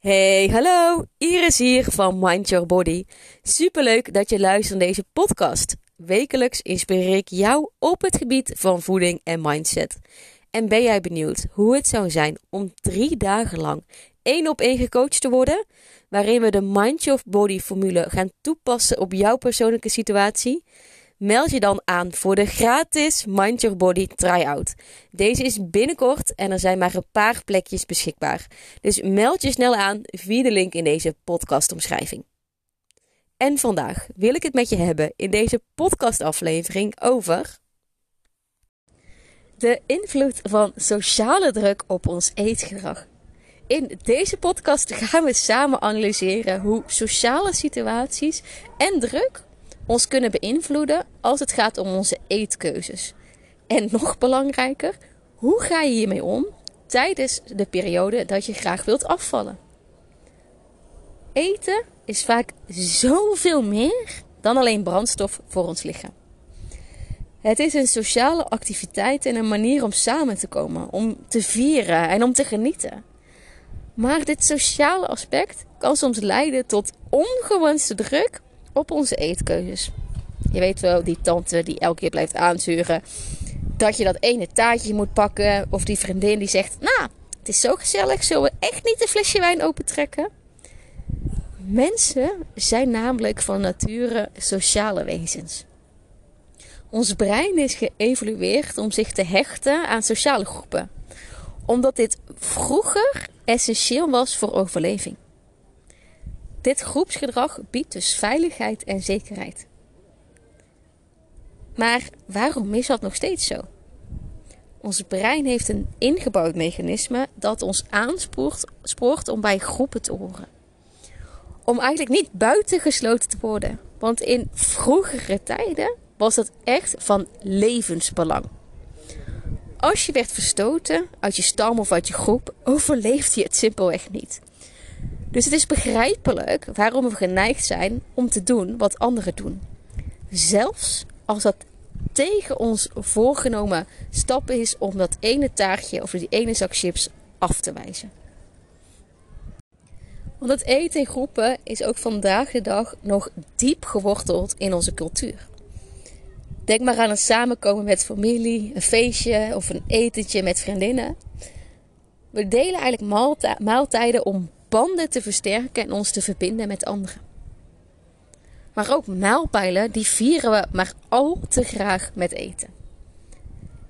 Hey, hallo! Iris hier van Mind Your Body. Superleuk dat je luistert naar deze podcast. Wekelijks inspireer ik jou op het gebied van voeding en mindset. En ben jij benieuwd hoe het zou zijn om drie dagen lang één op één gecoacht te worden? Waarin we de Mind Your Body formule gaan toepassen op jouw persoonlijke situatie? Meld je dan aan voor de gratis Mind Your Body Tryout. Deze is binnenkort en er zijn maar een paar plekjes beschikbaar. Dus meld je snel aan via de link in deze podcastomschrijving. En vandaag wil ik het met je hebben in deze podcastaflevering over de invloed van sociale druk op ons eetgedrag. In deze podcast gaan we samen analyseren hoe sociale situaties en druk ons kunnen beïnvloeden als het gaat om onze eetkeuzes. En nog belangrijker, hoe ga je hiermee om tijdens de periode dat je graag wilt afvallen? Eten is vaak zoveel meer dan alleen brandstof voor ons lichaam. Het is een sociale activiteit en een manier om samen te komen, om te vieren en om te genieten. Maar dit sociale aspect kan soms leiden tot ongewenste druk op onze eetkeuzes. Je weet wel, die tante die elke keer blijft aanzuren dat je dat ene taartje moet pakken. Of die vriendin die zegt, nou, het is zo gezellig, zullen we echt niet een flesje wijn opentrekken? Mensen zijn namelijk van nature sociale wezens. Ons brein is geëvolueerd om zich te hechten aan sociale groepen, omdat dit vroeger essentieel was voor overleving. Dit groepsgedrag biedt dus veiligheid en zekerheid. Maar waarom is dat nog steeds zo? Ons brein heeft een ingebouwd mechanisme dat ons aanspoort om bij groepen te horen. Om eigenlijk niet buitengesloten te worden. Want in vroegere tijden was dat echt van levensbelang. Als je werd verstoten uit je stam of uit je groep, overleefde je het simpelweg niet. Dus het is begrijpelijk waarom we geneigd zijn om te doen wat anderen doen. Zelfs als dat tegen ons voorgenomen stap is om dat ene taartje of die ene zak chips af te wijzen. Want het eten in groepen is ook vandaag de dag nog diep geworteld in onze cultuur. Denk maar aan een samenkomen met familie, een feestje of een etentje met vriendinnen. We delen eigenlijk maaltijden om banden te versterken en ons te verbinden met anderen. Maar ook mijlpijlen, die vieren we maar al te graag met eten.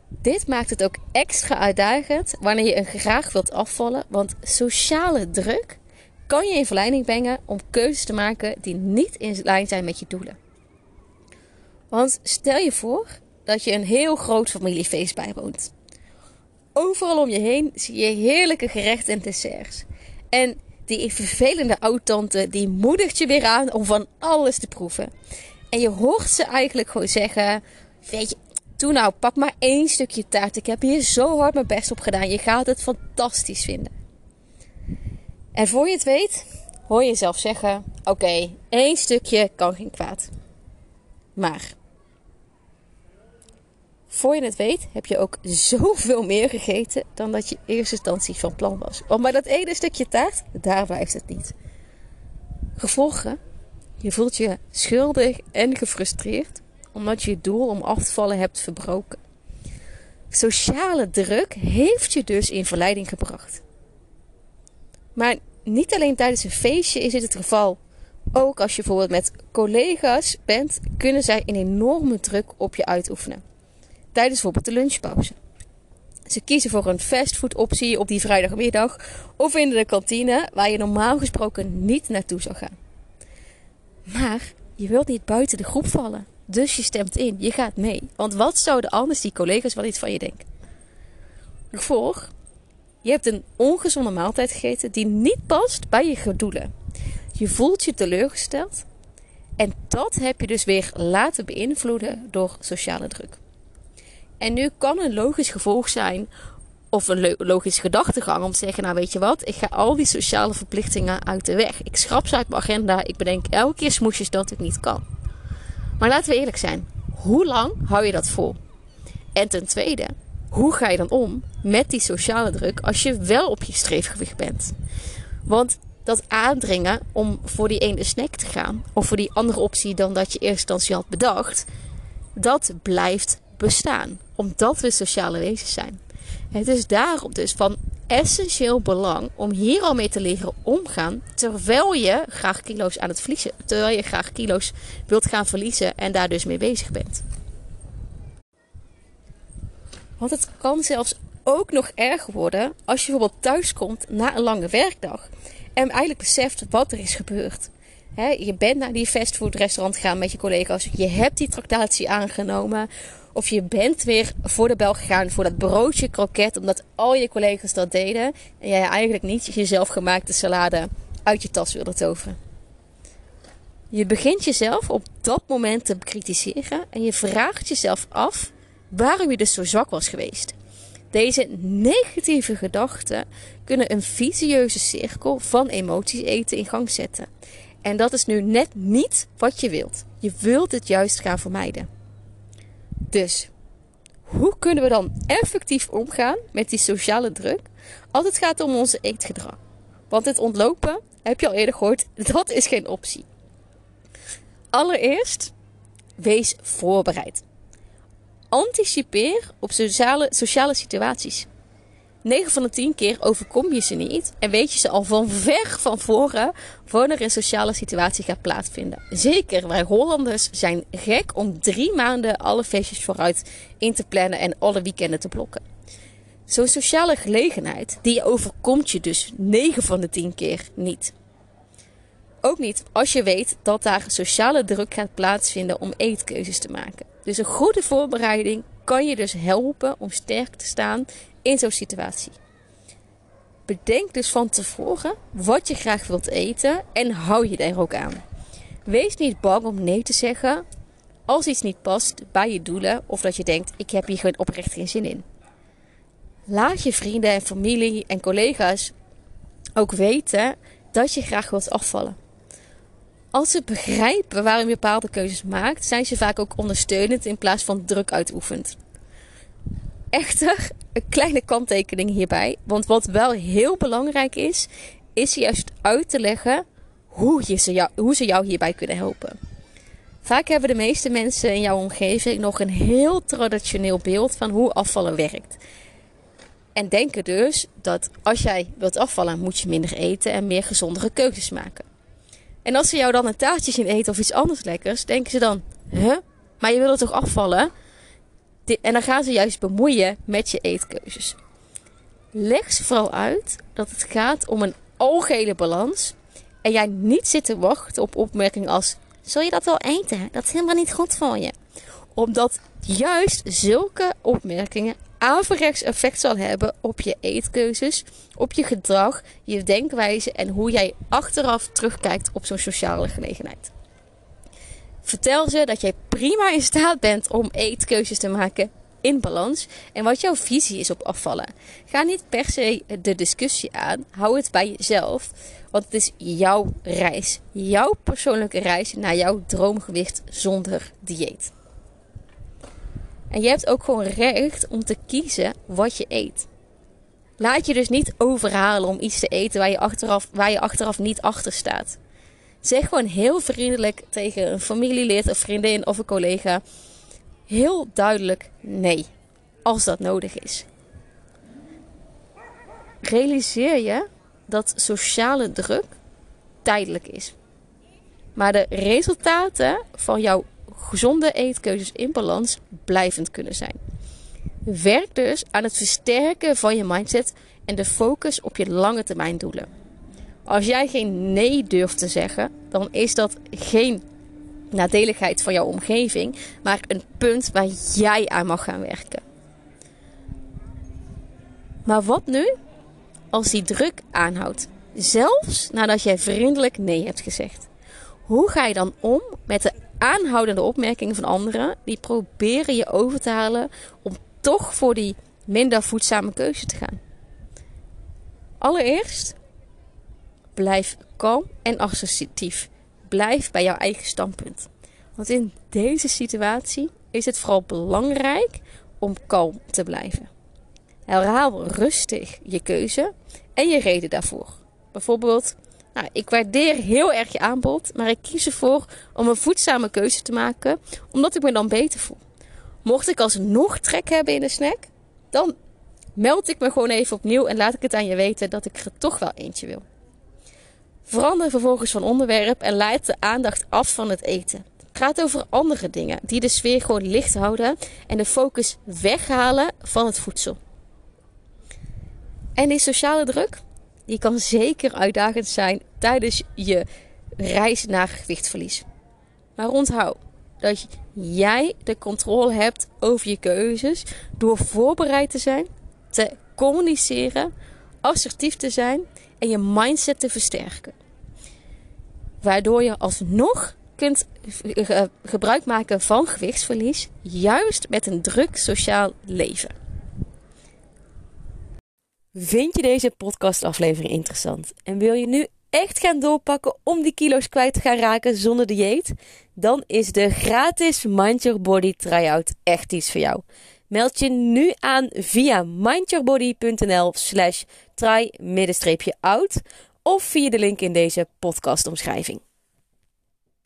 Dit maakt het ook extra uitdagend wanneer je een graag wilt afvallen, want sociale druk kan je in verleiding brengen om keuzes te maken die niet in lijn zijn met je doelen. Want stel je voor dat je een heel groot familiefeest bijwoont. Overal om je heen zie je heerlijke gerechten en desserts. En die vervelende oud-tante, die moedigt je weer aan om van alles te proeven. En je hoort ze eigenlijk gewoon zeggen: Weet je, doe nou, pak maar één stukje taart. Ik heb hier zo hard mijn best op gedaan. Je gaat het fantastisch vinden. En voor je het weet, hoor je jezelf zeggen: Oké, één stukje kan geen kwaad. Maar voor je het weet, heb je ook zoveel meer gegeten dan dat je in eerste instantie van plan was. Want bij dat ene stukje taart, daar blijft het niet. Gevolgen? Je voelt je schuldig en gefrustreerd omdat je je doel om af te vallen hebt verbroken. Sociale druk heeft je dus in verleiding gebracht. Maar niet alleen tijdens een feestje is dit het geval. Ook als je bijvoorbeeld met collega's bent, kunnen zij een enorme druk op je uitoefenen tijdens bijvoorbeeld de lunchpauze. Ze kiezen voor een fastfood optie op die vrijdagmiddag of in de kantine waar je normaal gesproken niet naartoe zou gaan. Maar je wilt niet buiten de groep vallen. Dus je stemt in, je gaat mee. Want wat zouden anders die collega's wel iets van je denken? Gevolg, je hebt een ongezonde maaltijd gegeten die niet past bij je doelen. Je voelt je teleurgesteld en dat heb je dus weer laten beïnvloeden door sociale druk. En nu kan een logisch gevolg zijn, of een logische gedachtegang, om te zeggen: Nou, weet je wat, ik ga al die sociale verplichtingen uit de weg. Ik schrap ze uit mijn agenda. Ik bedenk elke keer smoesjes dat het niet kan. Maar laten we eerlijk zijn: hoe lang hou je dat vol? En ten tweede, hoe ga je dan om met die sociale druk als je wel op je streefgewicht bent? Want dat aandringen om voor die ene snack te gaan, of voor die andere optie dan dat je eerst instantie had bedacht, dat blijft bestaan. Omdat we sociale wezens zijn. Het is daarom dus van essentieel belang om hier al mee te leren omgaan. Terwijl je graag kilo's aan het verliezen. Terwijl je graag kilo's wilt gaan verliezen en daar dus mee bezig bent. Want het kan zelfs ook nog erger worden als je bijvoorbeeld thuiskomt na een lange werkdag. En eigenlijk beseft wat er is gebeurd. je bent naar die fastfoodrestaurant gegaan met je collega's. Je hebt die tractatie aangenomen. Of je bent weer voor de bel gegaan voor dat broodje kroket. Omdat al je collega's dat deden. En jij eigenlijk niet je zelfgemaakte salade uit je tas wilde toveren. Je begint jezelf op dat moment te bekritiseren. En je vraagt jezelf af waarom je dus zo zwak was geweest. Deze negatieve gedachten kunnen een visieuze cirkel van emoties eten in gang zetten. En dat is nu net niet wat je wilt. Je wilt het juist gaan vermijden. Dus, hoe kunnen we dan effectief omgaan met die sociale druk als het gaat om onze eetgedrag? Want het ontlopen, heb je al eerder gehoord, dat is geen optie. Allereerst, wees voorbereid. Anticipeer op sociale, sociale situaties. 9 van de 10 keer overkom je ze niet en weet je ze al van ver van voren wanneer een sociale situatie gaat plaatsvinden. Zeker, wij Hollanders zijn gek om drie maanden alle feestjes vooruit in te plannen en alle weekenden te blokken. Zo'n sociale gelegenheid, die overkomt je dus 9 van de 10 keer niet. Ook niet als je weet dat daar sociale druk gaat plaatsvinden om eetkeuzes te maken. Dus een goede voorbereiding kan je dus helpen om sterk te staan in zo'n situatie. Bedenk dus van tevoren wat je graag wilt eten en hou je er ook aan. Wees niet bang om nee te zeggen als iets niet past bij je doelen of dat je denkt: ik heb hier gewoon oprecht geen zin in. Laat je vrienden en familie en collega's ook weten dat je graag wilt afvallen. Als ze begrijpen waarom je bepaalde keuzes maakt, zijn ze vaak ook ondersteunend in plaats van druk uitoefent. Echter, een kleine kanttekening hierbij. Want wat wel heel belangrijk is, is juist uit te leggen hoe, je ze, hoe ze jou hierbij kunnen helpen. Vaak hebben de meeste mensen in jouw omgeving nog een heel traditioneel beeld van hoe afvallen werkt. En denken dus dat als jij wilt afvallen, moet je minder eten en meer gezondere keuzes maken. En als ze jou dan een taartje zien eten of iets anders lekkers, denken ze dan: Huh? Maar je wil toch afvallen? En dan gaan ze juist bemoeien met je eetkeuzes. Leg ze vooral uit dat het gaat om een algehele balans. En jij niet zit te wachten op opmerkingen als: Zul je dat wel eten? Dat is helemaal niet goed voor je. Omdat juist zulke opmerkingen averechts effect zal hebben op je eetkeuzes, op je gedrag, je denkwijze en hoe jij achteraf terugkijkt op zo'n sociale gelegenheid. Vertel ze dat jij prima in staat bent om eetkeuzes te maken in balans en wat jouw visie is op afvallen. Ga niet per se de discussie aan, hou het bij jezelf, want het is jouw reis, jouw persoonlijke reis naar jouw droomgewicht zonder dieet. En je hebt ook gewoon recht om te kiezen wat je eet. Laat je dus niet overhalen om iets te eten waar je achteraf, waar je achteraf niet achter staat. Zeg gewoon heel vriendelijk tegen een familielid, of vriendin of een collega. Heel duidelijk nee, als dat nodig is. Realiseer je dat sociale druk tijdelijk is. Maar de resultaten van jouw gezonde eetkeuzes in balans blijvend kunnen zijn. Werk dus aan het versterken van je mindset en de focus op je lange termijn doelen. Als jij geen nee durft te zeggen, dan is dat geen nadeligheid van jouw omgeving, maar een punt waar jij aan mag gaan werken. Maar wat nu als die druk aanhoudt? Zelfs nadat jij vriendelijk nee hebt gezegd. Hoe ga je dan om met de aanhoudende opmerkingen van anderen die proberen je over te halen om toch voor die minder voedzame keuze te gaan. Allereerst, blijf kalm en assertief. Blijf bij jouw eigen standpunt. Want in deze situatie is het vooral belangrijk om kalm te blijven. Herhaal rustig je keuze en je reden daarvoor. Bijvoorbeeld, Nou, ik waardeer heel erg je aanbod, maar ik kies ervoor om een voedzame keuze te maken, omdat ik me dan beter voel. Mocht ik alsnog trek hebben in de snack, dan meld ik me gewoon even opnieuw en laat ik het aan je weten dat ik er toch wel eentje wil. Verander vervolgens van onderwerp en leid de aandacht af van het eten. Gaat over andere dingen die de sfeer gewoon licht houden en de focus weghalen van het voedsel. En die sociale druk, die kan zeker uitdagend zijn tijdens je reis naar gewichtverlies. Maar onthoud dat jij de controle hebt over je keuzes door voorbereid te zijn, te communiceren, assertief te zijn en je mindset te versterken. Waardoor je alsnog kunt gebruik maken van gewichtsverlies, juist met een druk sociaal leven. Vind je deze podcastaflevering interessant en wil je nu echt gaan doorpakken om die kilo's kwijt te gaan raken zonder dieet? Dan is de gratis Mind Your Body tryout echt iets voor jou. Meld je nu aan via mindyourbody.nl slash try-out of via de link in deze podcastomschrijving.